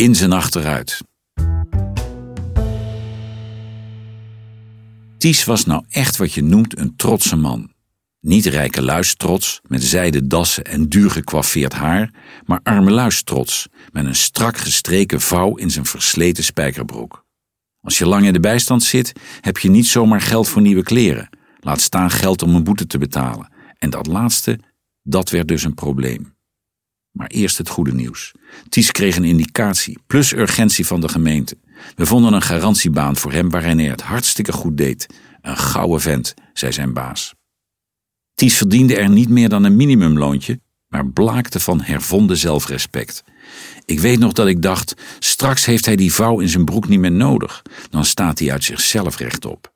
in zijn achteruit. Ties was nou echt wat je noemt een trotse man. Niet rijke luistrots met zijden dassen en duur gekwaffeerd haar, maar arme luistrots met een strak gestreken vouw in zijn versleten spijkerbroek. Als je lang in de bijstand zit, heb je niet zomaar geld voor nieuwe kleren. Laat staan geld om een boete te betalen. En dat laatste, dat werd dus een probleem. Maar eerst het goede nieuws. Ties kreeg een indicatie, plus urgentie van de gemeente. We vonden een garantiebaan voor hem waarin hij het hartstikke goed deed. Een gouden vent, zei zijn baas. Ties verdiende er niet meer dan een minimumloontje, maar blaakte van hervonden zelfrespect. Ik weet nog dat ik dacht: straks heeft hij die vouw in zijn broek niet meer nodig, dan staat hij uit zichzelf rechtop.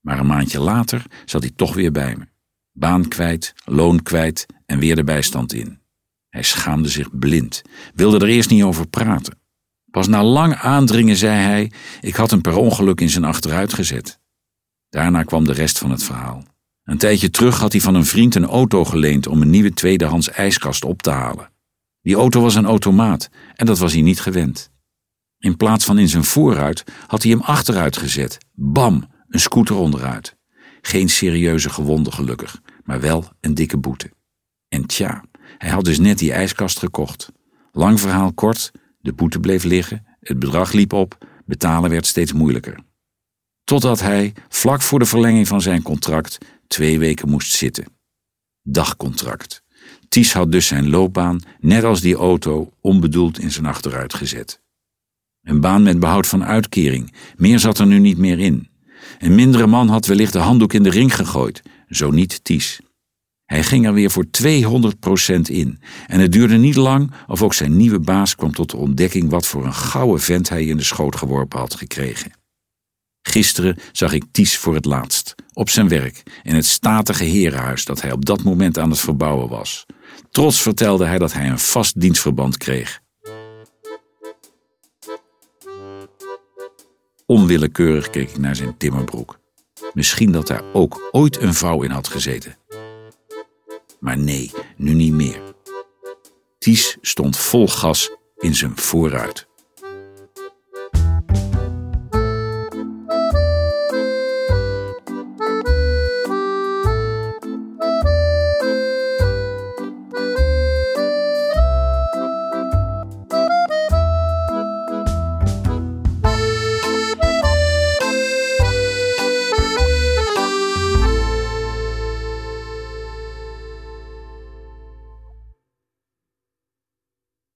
Maar een maandje later zat hij toch weer bij me. Baan kwijt, loon kwijt en weer de bijstand in. Hij schaamde zich blind, wilde er eerst niet over praten. Pas na lang aandringen zei hij: Ik had hem per ongeluk in zijn achteruit gezet. Daarna kwam de rest van het verhaal. Een tijdje terug had hij van een vriend een auto geleend om een nieuwe tweedehands ijskast op te halen. Die auto was een automaat en dat was hij niet gewend. In plaats van in zijn vooruit had hij hem achteruit gezet. Bam, een scooter onderuit. Geen serieuze gewonden gelukkig, maar wel een dikke boete. En tja, hij had dus net die ijskast gekocht. Lang verhaal kort, de boete bleef liggen, het bedrag liep op, betalen werd steeds moeilijker. Totdat hij, vlak voor de verlenging van zijn contract, twee weken moest zitten. Dagcontract. Ties had dus zijn loopbaan, net als die auto, onbedoeld in zijn achteruit gezet. Een baan met behoud van uitkering, meer zat er nu niet meer in. Een mindere man had wellicht de handdoek in de ring gegooid, zo niet Ties. Hij ging er weer voor 200% in. En het duurde niet lang of ook zijn nieuwe baas kwam tot de ontdekking wat voor een gouden vent hij in de schoot geworpen had gekregen. Gisteren zag ik Ties voor het laatst, op zijn werk, in het statige herenhuis dat hij op dat moment aan het verbouwen was. Trots vertelde hij dat hij een vast dienstverband kreeg. Onwillekeurig keek ik naar zijn timmerbroek. Misschien dat daar ook ooit een vouw in had gezeten. Maar nee, nu niet meer. Ties stond vol gas in zijn vooruit.